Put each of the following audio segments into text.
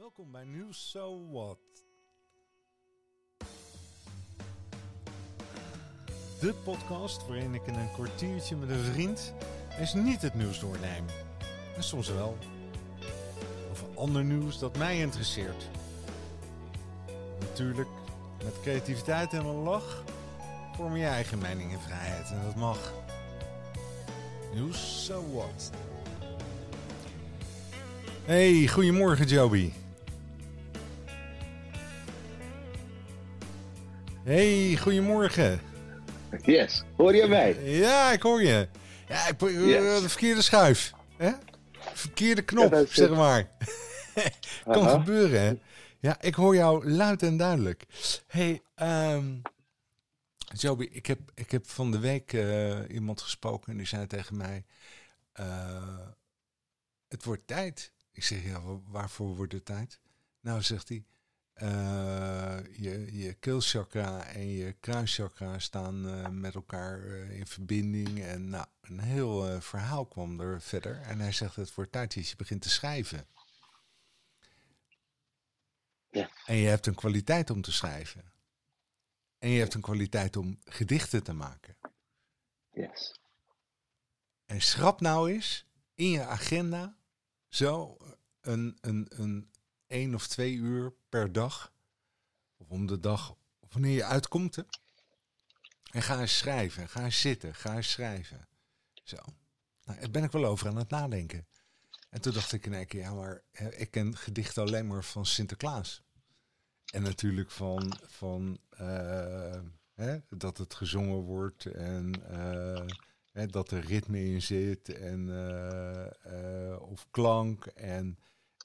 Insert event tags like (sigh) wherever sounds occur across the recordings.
Welkom bij Nieuws So What. De podcast waarin ik in een kwartiertje met een vriend eens niet het nieuws doorneem. En soms wel. Of ander nieuws dat mij interesseert. Natuurlijk, met creativiteit en een lach vorm je eigen mening en vrijheid. En dat mag. Nieuws So What. Hey, goedemorgen Joby. Hey, goedemorgen. Yes, hoor je mij? Ja, ik hoor je. Ja, ik, eh, Yes. de verkeerde schuif. Hè? Verkeerde knop, Ja, zeg het. maar. (laughs) kan Aha. gebeuren, hè? Ja, ik hoor jou luid en duidelijk. hey, ehm Joby, ik heb, ik heb van de week eh, iemand gesproken en die zei tegen mij... eh, het wordt tijd. Ik zeg, ja, wa- waarvoor wordt het tijd? Nou, zegt hij, eh, je, je keelchakra en je kruischakra staan eh, met elkaar eh, in verbinding. En nou, een heel verhaal kwam er verder. En hij zegt, het wordt tijd dat je begint te schrijven. Ja. En je hebt een kwaliteit om te schrijven. En je hebt een kwaliteit om gedichten te maken. Yes. En schrap nou eens in je agenda zo een, een, een één of twee uur per dag. Of om de dag, wanneer je uitkomt. Hè? En ga eens schrijven. Ga eens zitten. Ga eens schrijven. Zo. Nou, daar ben ik wel over aan het nadenken. En toen dacht ik in één keer, ja, maar ik ken gedichten alleen maar van Sinterklaas. En natuurlijk van, van eh, hè, dat het gezongen wordt en eh, hè, dat er ritme in zit en eh, of klank en,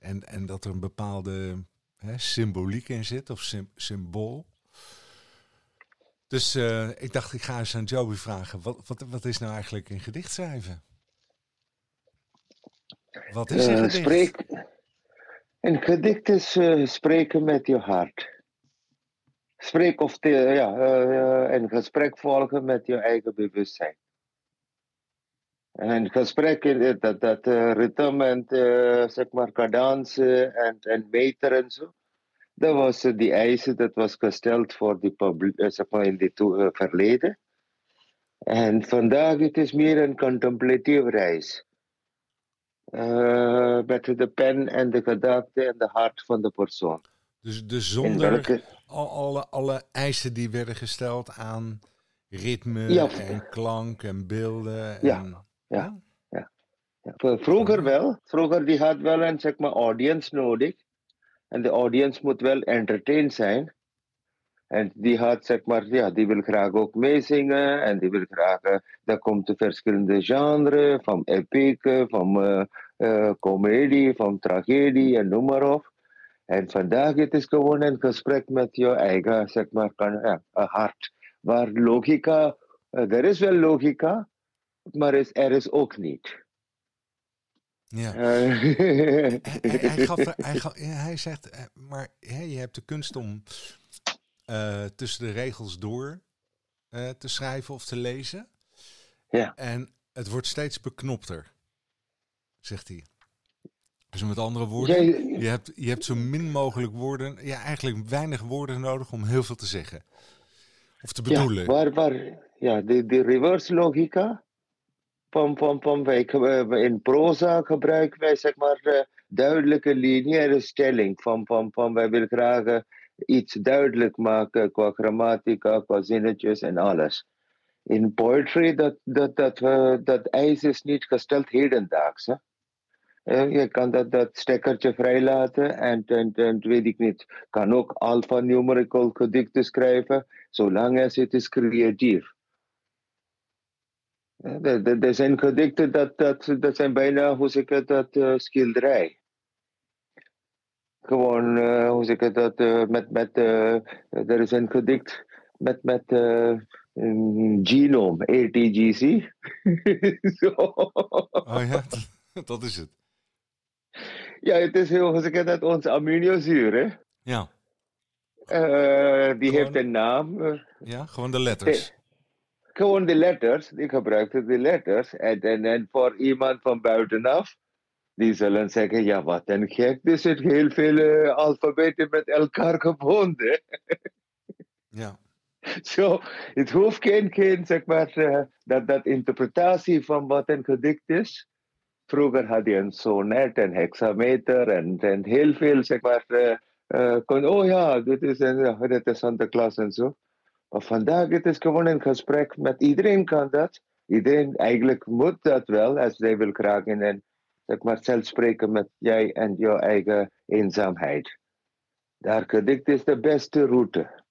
en, en dat er een bepaalde hè, symboliek in zit of sym- symbool. Dus eh, ik dacht, ik ga eens aan Joby vragen, wat, wat, wat is nou eigenlijk een gedicht schrijven? Wat is een Eh, gedicht? spreek, een gedicht is eh, spreken met je hart. Spreek of te, ja, een gesprek volgen met je eigen bewustzijn. En gesprek, in- dat, dat eh, ritme en eh, zeg maar en, en meter en zo. Dat was eh, die eisen, dat was gesteld voor die publiek, eh, zeg maar in het verleden. En vandaag het is meer een contemplatieve reis. Eh, met de pen en de gedachte en de hart van de persoon. Dus, dus zonder welke, al, alle, alle eisen die werden gesteld aan ritme Ja. en klank en beelden. Ja, En, ja. v- vroeger wel, vroeger die had wel een zeg maar audience nodig. En de audience moet wel entertained zijn. En die had zeg maar, ja, die wil graag ook meezingen. En die wil graag, eh, daar komt de verschillende genres, van epic, van eh, comedie, van tragedie en noem maar op. En vandaag het is gewoon een gesprek met je eigen, zeg maar, kan, ja, een hart. Waar logica, er is wel logica, maar is, er is ook niet. ja. Eh, Hij, hij, hij gaf, (laughs) hij, gaf- ja, hij zegt, eh, maar hè, je hebt de kunst om eh, tussen de regels door te schrijven of te lezen. Ja. En het wordt steeds beknopter, zegt hij. Dus met andere woorden, Jij- je, hebt, je hebt zo min mogelijk woorden, ja, eigenlijk weinig woorden nodig om heel veel te zeggen. Of te bedoelen. Ja, waar, waar, ja de, de reverse logica. Van, van, van ge- in proza gebruiken wij zeg maar eh, duidelijke lineaire stelling. Van, van, van wij willen graag eh, iets duidelijk maken qua grammatica, qua zinnetjes en alles. In poetry, dat, dat, dat, eh, dat eis is niet gesteld hedendaags. Hè? Eh, je kan dat, dat stekkertje vrijlaten en, en, en weet ik niet. Kan ook alphanumerical gedichten schrijven, zolang als het is creatief. Er, zijn gedichten dat, dat, dat zijn bijna, hoe zeg ik het, dat eh, schilderij. Gewoon, eh, hoe zeg ik het, dat, eh, met, met, er is een gedicht met, met een genoom, ATGC. (laughs) Zo. Oh ja, (laughs) dat is het. Ja, het is heel, hoe zeg ik dat, ons aminozuur, hè. Ja, die Gewoon- heeft een naam. ja gewoon de letters. Gewoon de letters. Ik gebruikte de letters. En, en, en voor iemand van buitenaf die zullen zeggen, ja wat een gek, er zit heel veel uh, alfabeten met elkaar gebonden. (laughs) ja. Zo, het hoeft geen, geen zeg maar, uh, dat, dat interpretatie van wat een gedicht is. Vroeger had je een sonnet en hexameter en, en heel veel, zeg maar, uh, kon, oh ja, dit is, een, dit is Santa Claus en zo. Maar vandaag het is gewoon een gesprek met iedereen kan dat. Iedereen eigenlijk moet dat wel, als zij wil graag in een, zeg maar, zelf spreken met jij en jouw eigen eenzaamheid. Daar gedicht is de beste route.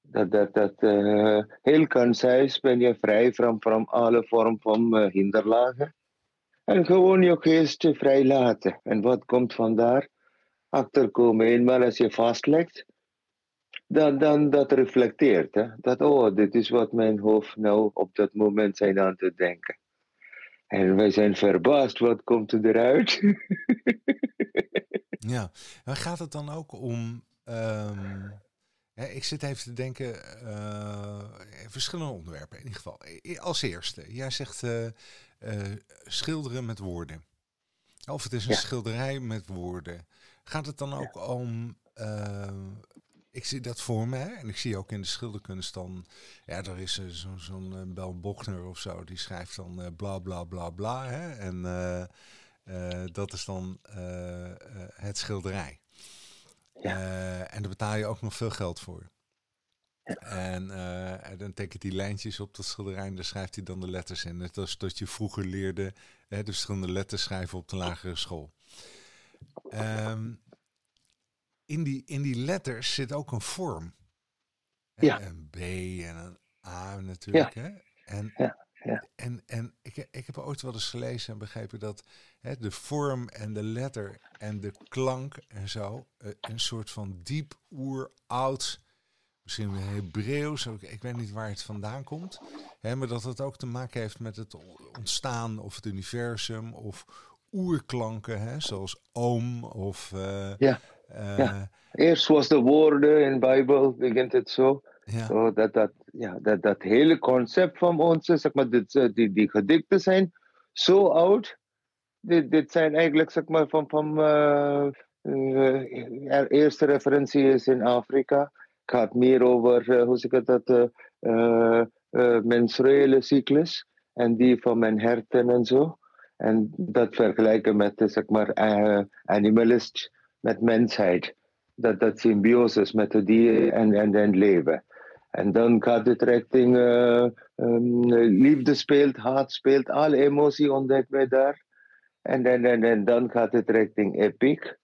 Dat, dat, dat uh, heel concise ben je vrij van, van alle vorm van uh, hinderlagen. En gewoon je geest vrij laten. En wat komt vandaar? Achterkomen. Eenmaal als je vastlegt, dan, dan dat reflecteert. Hè? Dat, oh, dit is wat mijn hoofd nou op dat moment zijn aan te denken. En wij zijn verbaasd, wat komt er eruit? (laughs) ja, maar gaat het dan ook om... Um, hè, ik zit even te denken, uh, verschillende onderwerpen in ieder geval. Als eerste, jij zegt uh, uh, schilderen met woorden. Of het is een ja. schilderij met woorden. Gaat het dan ook om ik zie dat voor me. En ik zie ook in de schilderkunst dan... Ja, er is uh, zo'n zo uh, Bel Bochner of zo. Die schrijft dan uh, bla bla bla bla. Hè? En dat is dan het schilderij. Ja. en daar betaal je ook nog veel geld voor. Ja. En, en, dan tekent hij lijntjes op dat schilderij en daar schrijft hij dan de letters in. Net als dat je vroeger leerde de verschillende letters schrijven op de lagere school. Um, in die, in die letters zit ook een vorm. Ja. Een B en een A natuurlijk. Ja. Hè? En, ja. Ja. en, en ik, ik heb ooit wel eens gelezen en begrepen dat hè, de vorm en de letter en de klank en zo eh, een soort van diep oeroud, misschien Hebreeuws, ik weet niet waar het vandaan komt, hè, maar dat het ook te maken heeft met het ontstaan of het universum of oerklanken, hè, zoals oom of uh, ja. Uh, ja. Eerst was de woorden in de Bijbel, begint het zo. Ja. So dat, dat, ja, dat, dat hele concept van ons, zeg maar, dit, die, die gedichten zijn zo oud. Dit, dit zijn eigenlijk zeg maar, van, van uh, uh, eerste referentie is in Afrika. Het gaat meer over, hoe zeg ik dat, menstruele cyclus en die van mijn herten en zo. En dat vergelijken met, zeg maar, animalist met mensheid. Dat, dat symbiosis met de dier en, en, en leven. En dan gaat het richting uh, liefde speelt, haat speelt, alle emotie ontdekken wij daar. En, en, en, en dan gaat het richting epic.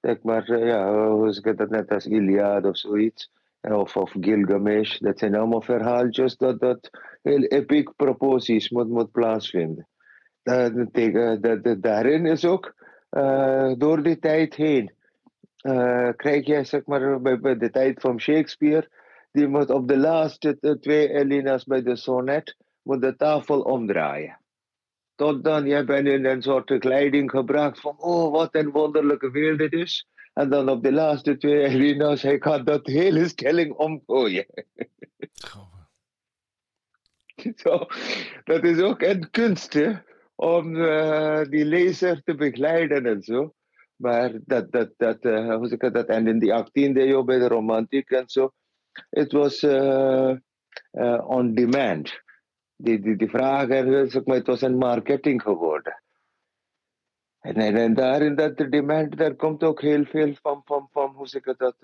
Zeg maar, uh, ja, hoe zeg ik dat net als Iliad of zoiets. Of, of Gilgamesh. Dat zijn allemaal verhaaltjes dat, dat heel epic proposies moet, moet plaatsvinden. Dat, tegen, dat, daarin is ook uh, door die tijd heen krijg je zeg maar bij, bij, de tijd van Shakespeare, die moet op de laatste twee Elinas bij de sonnet, moet de tafel omdraaien. Tot dan, jij bent in een soort kleding gebracht van, oh wat een wonderlijke wereld dit is. En dan op de laatste twee Elinas, hij gaat dat hele stelling omgooien. (laughs) Zo, dat is ook een kunst, hè? om uh, die lezer te begeleiden en zo. Maar dat, dat, dat, uh, hoe zeg ik dat, en in de 18e eeuw bij de romantiek en zo, het was uh, on demand. Die, die, die vragen, zeg maar, het was een marketing geworden. En, en, en daar in dat demand, daar komt ook heel veel van, van, van hoe zeg ik dat,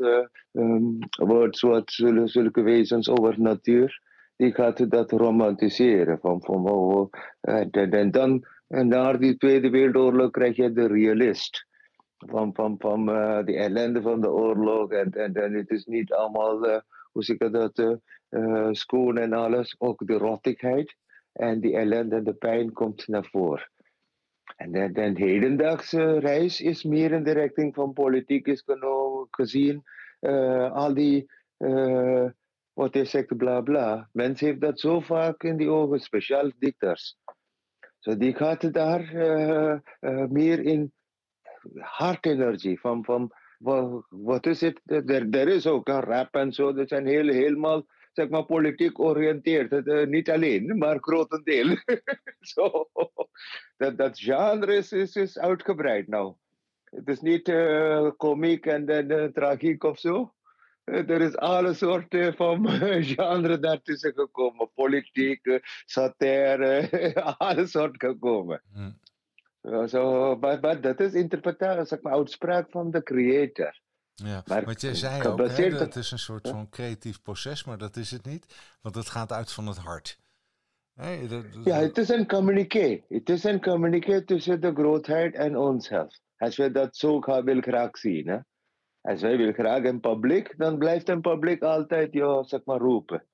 um, Wordsworth, zulke, zulke wezens over natuur, die gaat dat romantiseren. Van, van, oh, en, en dan, en na die Tweede Wereldoorlog krijg je de realist van, van, van uh, de ellende van de oorlog. En, en, het is niet allemaal, uh, hoe zeg ik dat, uh, schoon en alles. Ook de rottigheid en die ellende en de pijn komt naar voren. En de, de hedendaagse reis is meer in de richting van politiek is gezien. al die, wat je zegt, bla bla. Mensen heeft dat zo vaak in die ogen, speciaal dichters. So die gaat daar meer in hartenergie. Van, van wat, is het? Er, er is ook een rap en zo. Dat zijn heel, helemaal zeg maar, politiek oriënteerd. niet alleen, maar grotendeel. so, (laughs) dat, dat genre is, is, is uitgebreid nou. Het is niet uh, komiek en dan tragiek of zo. Er is alle soorten van (laughs) genre daartussen gekomen. Politiek, satire, (laughs) alle soorten gekomen. So, maar, dat is interpretatie, zeg maar, uitspraak van de creator. Ja, maar, want jij zei ook, hè, dat is een soort van creatief proces, maar dat is het niet. Want het gaat uit van het hart. Ja, het is een communiqué. Het is een communiqué tussen de grootheid en onszelf. Als we dat zo willen graag zien. Hè? Als wij willen graag een publiek, dan blijft een publiek altijd jou, zeg maar, roepen.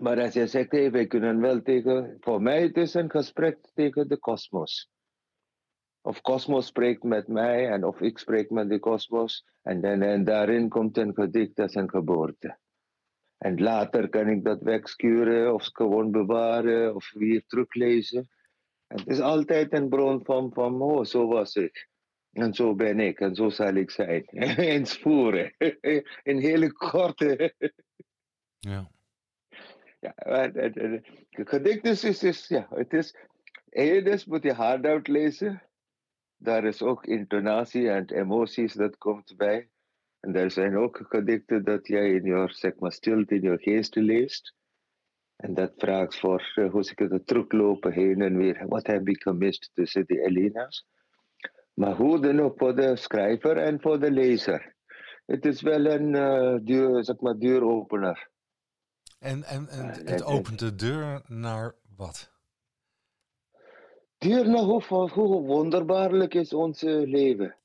Maar als je zegt, hey, wij kunnen wel tegen, voor mij het is een gesprek tegen de kosmos. Of kosmos spreekt met mij en of ik spreek met de kosmos. En, dan, en daarin komt een gedicht als een geboorte. En later kan ik dat wegskuren of gewoon bewaren of weer teruglezen. En het is altijd een bron van, van oh, zo was ik. En zo ben ik en zo zal ik zijn. (laughs) in sporen. (laughs) in hele korte. ja. Ja, het gedicht is, is, is, ja, het is, eerder moet je hard uitlezen. Daar is ook intonatie en emoties dat komt bij. En er zijn ook gedichten dat jij in je, zeg maar, stilte in je geest leest. En dat vraagt voor, hoe ik het, teruglopen heen en weer. Wat heb ik gemist tussen die Elena's? Maar hoe dan ook voor de schrijver en voor de lezer. Het is wel een uh, duur, zeg maar, deuropener. En, en, en het opent de deur naar wat? Deur naar hoe, hoe wonderbaarlijk is ons leven.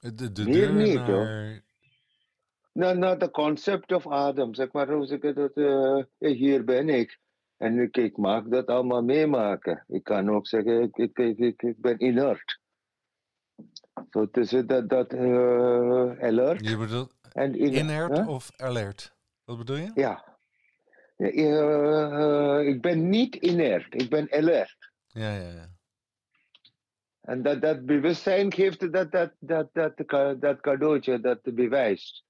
De, de Meer deur niet, naar... Hoor. Naar, naar de concept of Adam. Zeg maar, hoe zeg ik dat, uh, hier ben ik. En ik, ik mag dat allemaal meemaken. Ik kan ook zeggen, ik, ik, ik, ik ben inert. Zo so, tussen dat, dat uh, alert. Je bedoelt en inert huh? of alert? Wat bedoel je? Ja. Uh, ik ben niet inert, ik ben alert. Ja, ja, ja. En dat, dat bewustzijn geeft dat, dat, dat, dat, dat cadeautje, dat bewijst.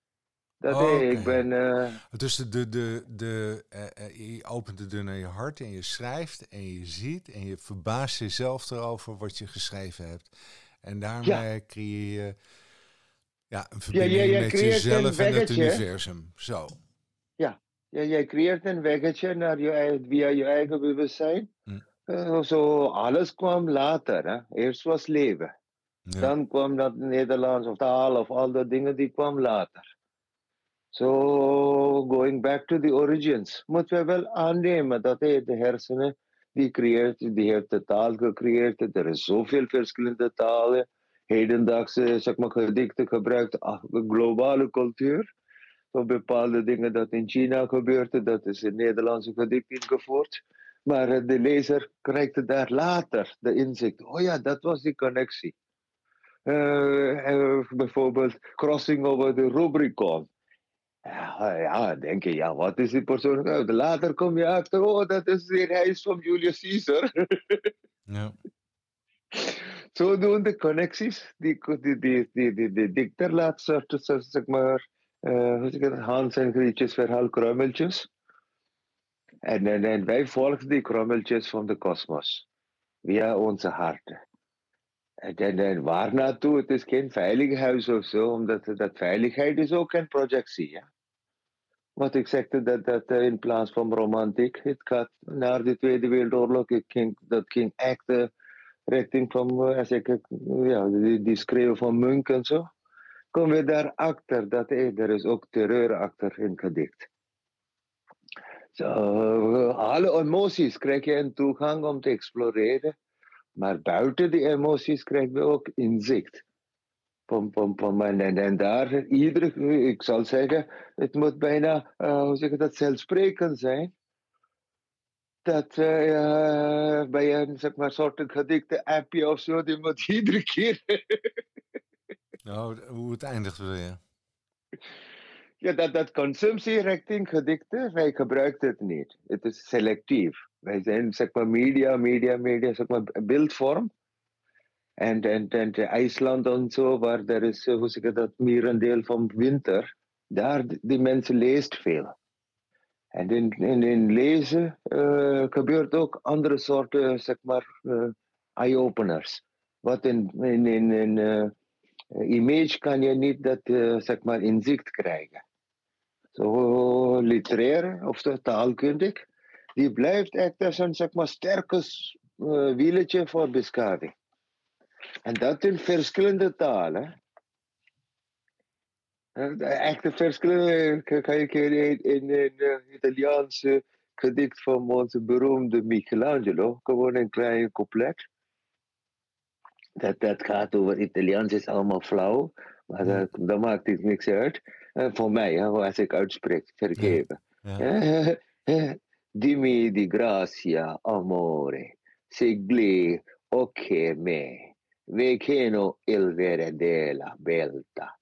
Dat oh, hey, ik ben. Uh... Dus de, de, de, uh, je opent de deur naar je hart en je schrijft en je ziet en je verbaast jezelf erover wat je geschreven hebt. En daarmee ja. creëer je ja, een verbinding ja, met jezelf en het universum. Zo. Ja, jij creëert een weggetje naar je, via je eigen bewustzijn. Hm. Uh, zo alles kwam later. Hè? Eerst was leven. Ja. Dan kwam dat Nederlands of taal of al dat dingen die kwam later. So going back to the origins, moeten we wel aannemen dat hey, de hersenen die creëert, die heeft de taal gecreëerd. Er is zoveel verschillende talen. Hedendaagse zeg maar, gedichten gebruikt, globale cultuur. Zo bepaalde dingen dat in China gebeurde, dat is in Nederlandse gedicht ingevoerd. Maar eh, de lezer krijgt daar later de inzicht. Oh ja, dat was die connectie. Uh, bijvoorbeeld crossing over de Rubicon. Ja, ja, denk je, ja, wat is die persoon? Nou, later kom je achter, oh, dat is de reis van Julius Caesar. ja. Zo doen de connecties, die, die, die, die, die, die dichter laat, zeg maar, zeg het, Hans en Grietjes verhaal kruimeltjes. En, en, en wij volgen die krummeltjes van de kosmos. Via onze harten. En, en, en waar naartoe? Het is geen veilig huis of zo, omdat dat veiligheid is ook een projectie. Ja? Wat ik zegde, dat, dat in plaats van romantiek, het gaat naar de Tweede Wereldoorlog, ik ging, dat ging echt uh, richting van, als ik, ja, die, die schreeuw van Munk en zo. Komen we daarachter dat er is ook terreur achter in gedicht. So, alle emoties krijg je toegang om te exploreren. Maar buiten die emoties krijgen we ook inzicht. Pom, pom, pom. En, daar, iedere, ik zal zeggen, het moet bijna, uh, hoe zeg je dat, zelfsprekend zijn. Dat uh, bij een zeg maar, soort gedikte appje of zo, die moet (laughs) iedere keer. Nou, hoe het eindigt wil je? Ja, dat, dat consumptierichting gedikte, wij gebruiken het niet. Het is selectief. Wij zijn, zeg maar, media, media, media, zeg maar, beeldvorm. En, en, en IJsland en zo, waar er is, hoe zeg ik dat, meer een deel van winter. daar, die mensen leest veel. En in, in, in lezen uh, gebeurt ook andere soorten, zeg maar, uh, eye-openers. Wat in, in, in, image kan je niet dat, zeg maar, inzicht krijgen. Zo literair of taalkundig, die blijft echt als een, zeg maar, sterke wieletje voor beschaving. En dat in verschillende talen. Echte verschillen kan je in, in, in Italiaanse gedicht van onze beroemde Michelangelo. Gewoon een klein couplet. Dat, dat gaat over Italiaans, is allemaal flauw. Maar dat, dat maakt het niks uit. Uh, voor mij, hè, als ik uitspreek, vergeven. Ja. Ja. Dimmi di grazia, amore, segli occhi me, vecchino il vere della beltà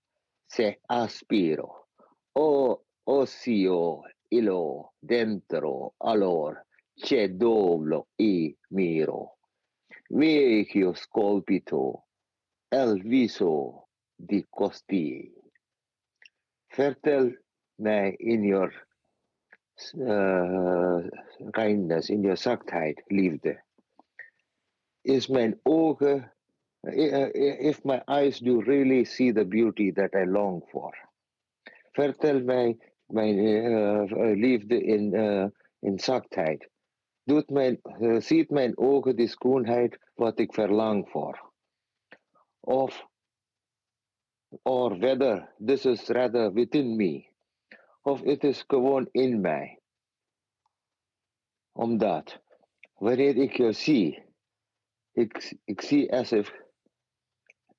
se aspiro, o osio ilo dentro allor c'è doblo i miro. Vecchio scolpito el viso di costi. Mij in your uh, kindness, in your zachtheid, liefde. Is mijn ogen if my eyes do really see the beauty that I long for. Vertel mij mijn uh, liefde in, uh, in zachtheid. Doet mijn, uh, ziet mijn ogen de schoonheid wat ik verlang voor. Of, or whether this is rather within me. Of it is gewoon in mij. Omdat, wanneer ik je zie, ik, ik zie alsof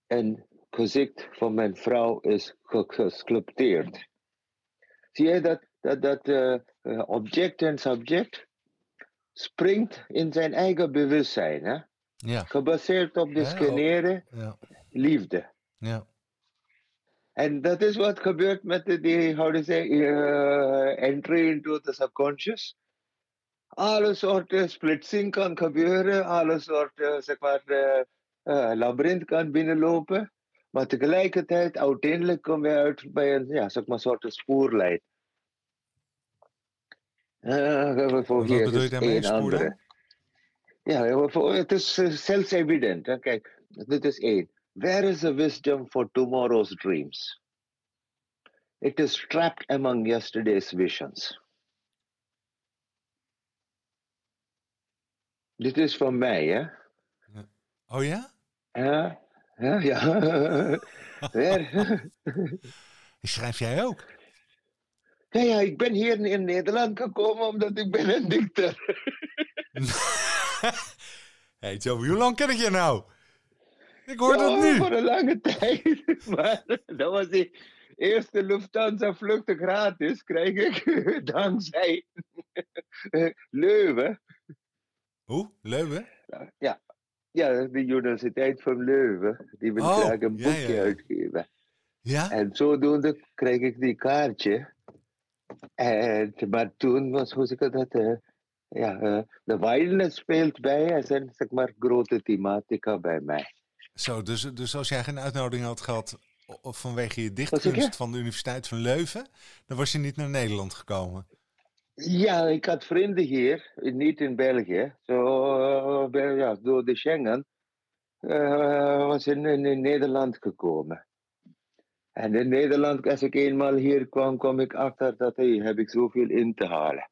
en gezicht van mijn vrouw is gesculpteerd. Zie je dat, dat, dat uh, object en subject springt in zijn eigen bewustzijn. Hè? Ja. Gebaseerd op de scanneren ja. liefde. Ja. En dat is wat gebeurt met de, die, how to say, uh, entry into the subconscious. Alle soorten splitsing kan gebeuren, alle soorten, zeg maar, uh, labyrint kan binnenlopen. Maar tegelijkertijd, uiteindelijk kom je uit bij een ja, zeg maar, soort spoorlijn. Uh, Wat bedoel je daarmee, spoorlijn? Ja, het is self-evident. Kijk, dit is één. Where is the wisdom for tomorrow's dreams? It is trapped among yesterday's visions. Dit is van mij, hè? Oh ja? Ja, ja, ja. (laughs) (laughs) Schrijf jij ook? Ja, ja, ik ben hier in Nederland gekomen omdat ik ben een dichter. (laughs) hey, Joe, hoe lang ken ik je nou? Ik hoor ja, dat nu. voor een lange (laughs) tijd. Maar dat was die eerste Lufthansa-vluchten gratis, krijg ik (laughs) dankzij Leuven. Hoe? Leuven? Ja, ja, de Universiteit van Leuven. Die wil oh, graag een boekje uitgeven. Ja? En zodoende kreeg ik die kaartje. En, maar toen was, hoe zeg ik dat, uh, ja, uh, de wildness speelt bij en zijn zeg maar grote thematica bij mij. Zo, dus, dus als jij geen uitnodiging had gehad of vanwege je dichtkunst van de Universiteit van Leuven, dan was je niet naar Nederland gekomen. Ja, ik had vrienden hier, niet in België. Zo, uh, ja, door de Schengen uh, was in, in, Nederland gekomen. En in Nederland, als ik eenmaal hier kwam, kwam ik achter dat hey, heb ik zoveel in te halen.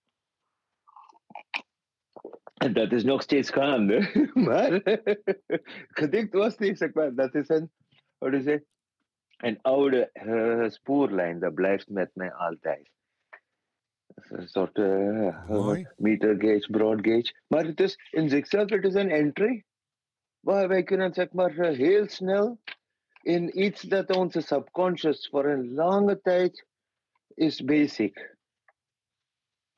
En dat is nog steeds gaande. (laughs) maar (laughs) gedicht was niet, zeg maar. Dat is een, hoe je een oude uh, spoorlijn. Dat blijft met mij altijd. Een soort uh, meter gauge, broad gauge. Maar het is in zichzelf het is een entry. Waar wij kunnen zeg maar uh, heel snel in iets dat onze subconscious voor een lange tijd is basic.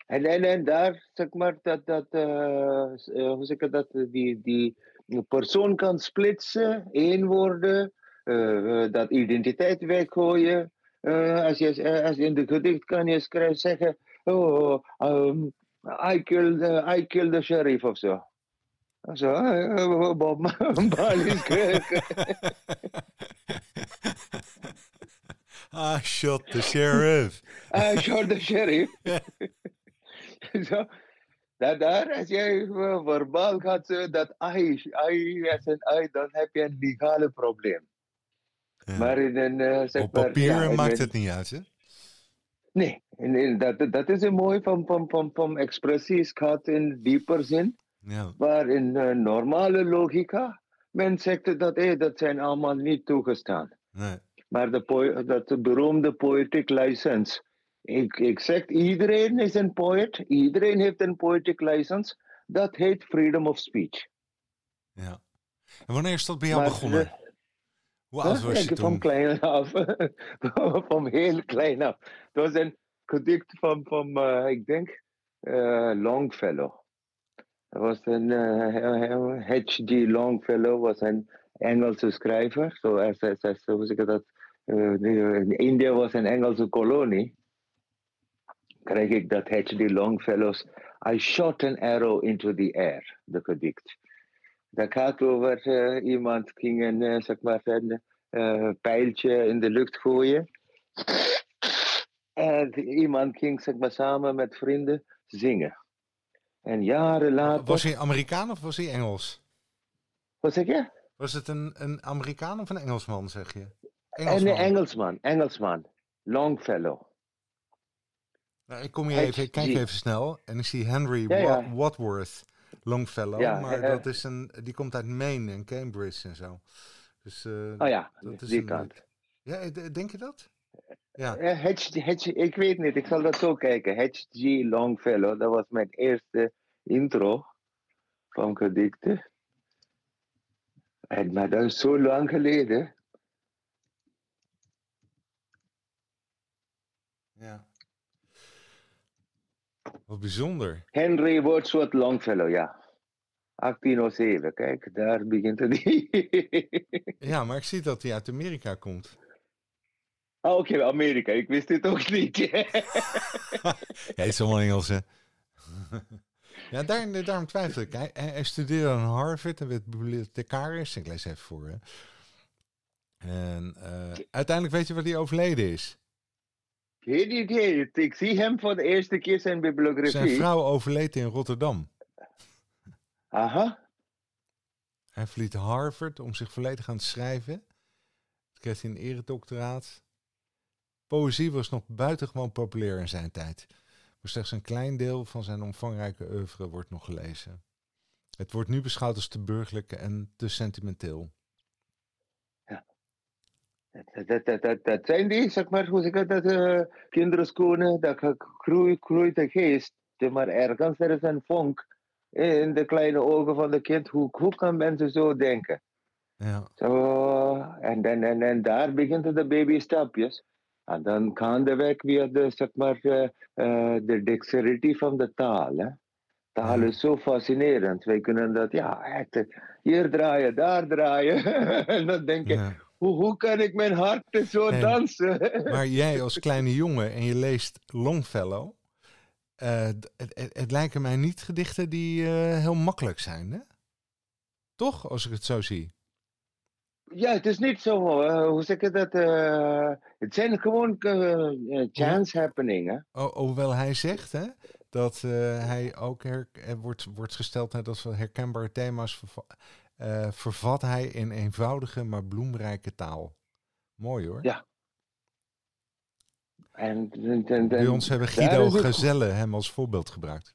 En, en, en daar zeg maar dat, dat uh, hoe zeg ik dat, die, die persoon kan splitsen, één worden, uh, dat identiteit weggooien. Uh, als, je, als in de gedicht kan je schrijven, zeggen, oh, um, I killed, I killed the sheriff of zo. Zo, Bob (laughs) (laughs) Marley's (laughs) I shot the sheriff. I shot the sheriff. Zo, dat daar, als jij verbaal gaat zeggen dat I, I as een I, dan heb je een legale probleem. Ja. Maar in een, uh, zeg Op maar, papier ja, maakt het niet uit, hè? Nee, en, en dat, dat is een mooi van, van, van, van expressie. Het gaat in dieper zin. Ja. Maar in uh, normale logica, men zegt dat hey, dat zijn allemaal niet toegestaan. Nee. Maar de dat de beroemde poetic license. Ik, ik zeg, iedereen is een poet, iedereen heeft een poetic license. Dat heet freedom of speech. Ja. En wanneer is dat bij jou Maar, begonnen? eh, Hoe oud was je Ik van toen? klein af. (laughs) van heel klein af. Het was een gedicht van, van eh, ik denk, eh, Longfellow. Was een eh, H.G. Longfellow was een Engelse schrijver. Zo, hoe zeg ik dat? Eh, in India was een Engelse kolonie. Krijg ik dat H.G. Longfellow's I shot an arrow into the air, de gedicht. Dat gaat over eh, iemand ging een, zeg maar, een pijltje in de lucht gooien. En iemand ging zeg maar, samen met vrienden zingen. En jaren later. Was hij Amerikaan of was hij Engels? Wat zeg je? Was het een, een Amerikaan of een Engelsman, zeg je? En een Engelsman, Engelsman. Longfellow. Nou, ik kom hier even, ik kijk even snel en ik zie Henry Ja, ja. Wa- Wadsworth Longfellow, Ja, maar eh, dat is een, die komt uit Maine en Cambridge en zo. Dus, eh, Oh ja, dat is die een- kant. Ja, eh, denk je dat? Ja, Eh, ik weet niet, ik zal dat zo kijken. H.G. Longfellow, dat was mijn eerste intro van gedichten. En, maar dat is zo lang geleden. ja. Wat bijzonder. Henry Wordsworth Longfellow, ja. 1807, kijk, daar begint het. (laughs) Ja, maar ik zie dat hij uit Amerika komt. Ah, Oké, Amerika, ik wist dit ook niet. (laughs) (laughs) Het is allemaal Engels, hè? (laughs) ja, daar, daarom twijfel ik. Hij, hij hij studeerde aan Harvard en werd bibliothecaris. Ik lees even voor, hè. En eh, uiteindelijk weet je wat hij overleden is. Geen idee, ik zie hem voor de eerste keer zijn Zijn bibliografie. vrouw overleed in Rotterdam. Aha, Hij verliet Harvard om zich volledig aan het schrijven. Toen kreeg hij een eredoctoraat. Poëzie was nog buitengewoon populair in zijn tijd. Maar slechts een klein deel van zijn omvangrijke oeuvre wordt nog gelezen. Het wordt nu beschouwd als te burgerlijk en te sentimenteel. dat, dat, dat, dat, dat zijn die, zeg maar, hoe zeg ik dat, uh, kinderschoenen, dat ge- groeit, groeit de geest. Maar ergens er is een vonk in de kleine ogen van de kind. Hoe, hoe kan mensen zo denken? Ja, Zo, en, en, en daar beginnen de babystapjes. En dan gaandeweg weer de, zeg maar, eh, eh, de dexterity van de taal. Hè. Taal Ja. is zo fascinerend. Wij kunnen dat, ja, echt, eh, hier draaien, daar draaien. (laughs) en dan denk je, ja. hoe, hoe kan ik mijn hart zo Nee. dansen? Maar jij als kleine jongen en je leest Longfellow. eh, d- het, het, het lijken mij niet gedichten die eh, heel makkelijk zijn, hè? Toch, als ik het zo zie? Ja, het is niet zo, eh, hoe zeg je dat? eh, het zijn gewoon eh, chance happeningen. Ho- hoewel hij zegt hè, dat hij ook her, wordt, wordt gesteld dat we herkenbare thema's verva- vervat hij in eenvoudige maar bloemrijke taal. Mooi hoor. Ja. En, en, en, Bij ons hebben Guido Gezelle hem als voorbeeld gebruikt.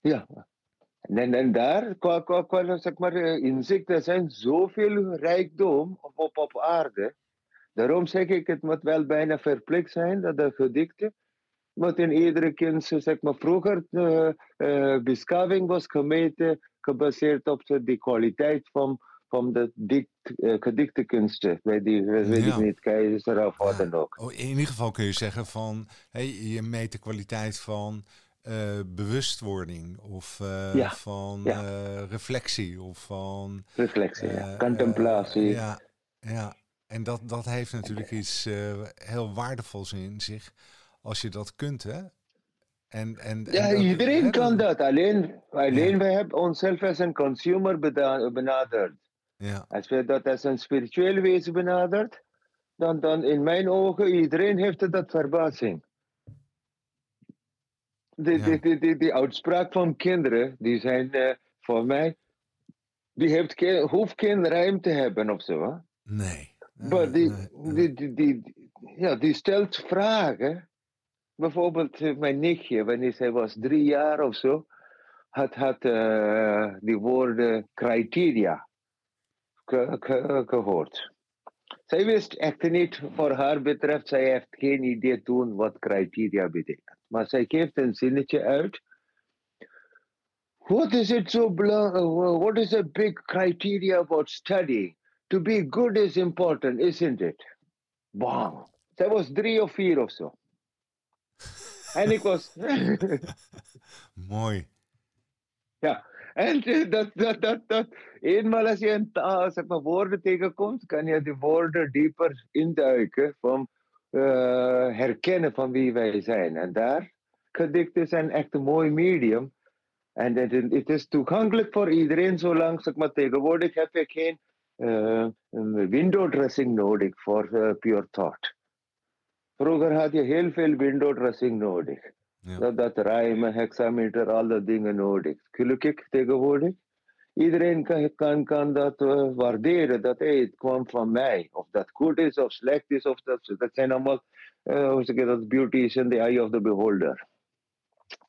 Ja. En, en daar, qua, qua, qua zeg maar, eh, inzicht, er zijn zoveel rijkdom op, op, op aarde. Daarom zeg ik, het moet wel bijna verplicht zijn dat de gedichten moet in iedere kind, zeg maar, vroeger uh, uh, beschaving was gemeten, gebaseerd op de, die kwaliteit van, van de dikt, uh. Weet, die, weet Ja. ik niet, keizer of wat dan ook. Oh, in ieder geval kun je zeggen van hey, je meet de kwaliteit van eh, bewustwording of eh, Ja, van ja. eh, reflectie of van Reflectie, ja. contemplatie. ja, ja, en dat, dat heeft natuurlijk iets heel waardevols in zich als je dat kunt, hè? En, en, en Ja, dat- iedereen hè, kan dat. Alleen, alleen we hebben onszelf als een consumer benaderd. Ja, Als we dat als een spiritueel wezen benaderd, dan, dan in mijn ogen, iedereen heeft dat verbazing. Die, Ja. die, die, die, uitspraak van kinderen, die zijn eh, voor mij, die heeft geen, hoeft geen rijm te hebben of zo. Hè? Nee. Maar die, Nee, nee. die, die, die, ja, die stelt vragen. Bijvoorbeeld eh, mijn nichtje, wanneer zij was drie jaar of zo, had, had eh, die woorden criteria ge- ge- gehoord. Zij wist echt niet, voor haar betreft, zij heeft geen idee toen wat criteria betekent. Maar zij geeft een zinnetje uit. What is it so belang- what is a big criteria about studying? To be good is important, isn't it? Bang. Zij was drie of vier of zo. En ik was. (laughs) Mooi. ja. En eh, dat, dat, dat, dat. Eenmaal als je een taal, zeg maar, woorden tegenkomt, kan je die woorden dieper induiken. Van eh, herkennen van wie wij zijn. En daar, gedichten zijn echt een mooi medium. En het, het is toegankelijk voor iedereen, zolang, zeg maar, tegenwoordig heb je geen eh, een window dressing nodig voor eh, pure thought. Vroeger had je heel veel window dressing nodig. Ja. Dat, dat rijmen, hexameter, al dat dingen nodig. Gelukkig tegenwoordig. Iedereen kan, kan, kan dat eh, waarderen, dat hey, het kwam van mij. Of dat goed is of slecht is, of dat, dat zijn allemaal, eh, hoe zeg je dat, beauty is in the eye of the beholder.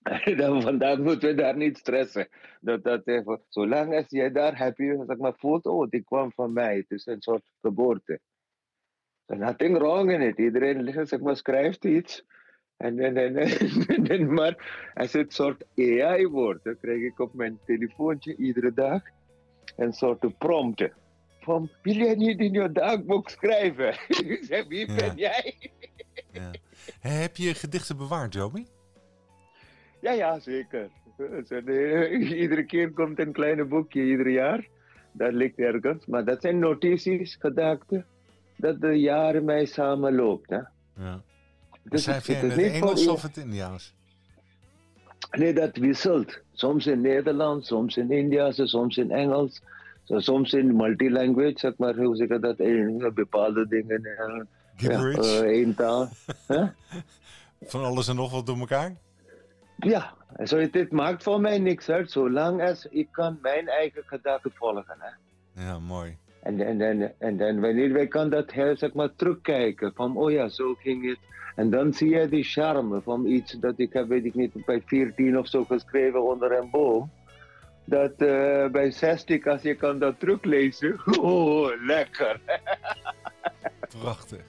(laughs) Dan vandaag moeten we daar niet stressen. Dat, dat, even, zolang als jij daar happy zeg maar, voelt, oh, die kwam van mij. Het is een soort geboorte. There's nothing wrong in it. Iedereen zeg maar, schrijft iets. En, en, en, en, (laughs) en- maar als het soort AI wordt, dan krijg ik op mijn telefoontje iedere dag een soort prompt. Van, wil jij niet in je dagboek schrijven? (laughs) ik zeg, wie Ja. ben jij? (laughs) Ja. Heb je gedichten bewaard, Joby? Ja, ja, zeker. De- Iedere keer komt een kleine boekje, ieder jaar. Dat ligt ergens. Maar dat zijn notities, gedachten, dat de jaren mij samenloopt. Hè. Ja. Dus Schrijf het in het Engels of het Indiaans? Nee, dat wisselt. Soms in Nederlands, soms in India's, soms in Engels. Soms in multilanguage, zeg maar, hoe zeg je dat, in bepaalde dingen. eh, Gibberish? eh, één taal. (laughs) Van alles en nog wat door elkaar? Ja, zo, het, het maakt voor mij niks uit, zolang als ik kan mijn eigen gedachten volgen. Hè. Ja, mooi. En, en, en, en dan wanneer wij kan dat heel, zeg maar, terugkijken, van oh ja, zo ging het. En dan zie je die charme van iets dat ik heb, weet ik niet, bij 14 of zo geschreven onder een boom. Dat eh, bij 60, als je kan dat teruglezen, (laughs) oh, lekker. (laughs) Prachtig.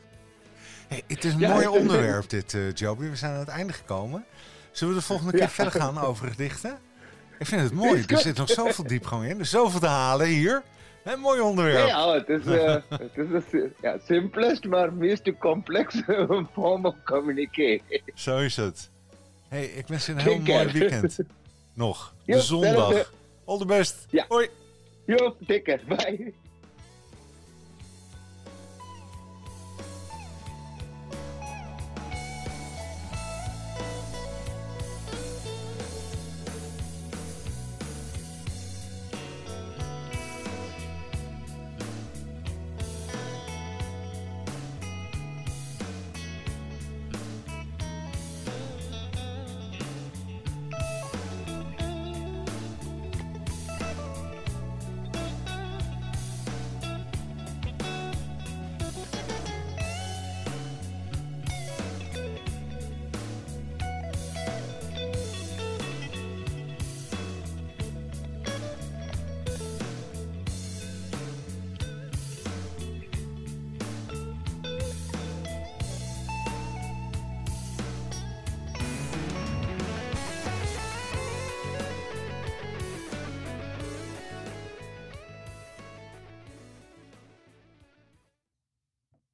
Hey, het is een Ja, mooi onderwerp dit, eh Joby. We zijn aan het einde gekomen. Zullen we de volgende keer Ja. verder gaan over gedichten? Ik vind het mooi. Er zit nog zoveel diepgang in. Er is zoveel te halen hier. Een mooi onderwerp. Ja, het is, eh, (laughs) het is de ja, simplest, maar meest complexe (laughs) vorm of communicate. Zo is het. Hey, ik wens je een heel mooi weekend. (laughs) Nog. De zondag. hetzelfde. All the best. Ja. Hoi. Jo, dikker, bye.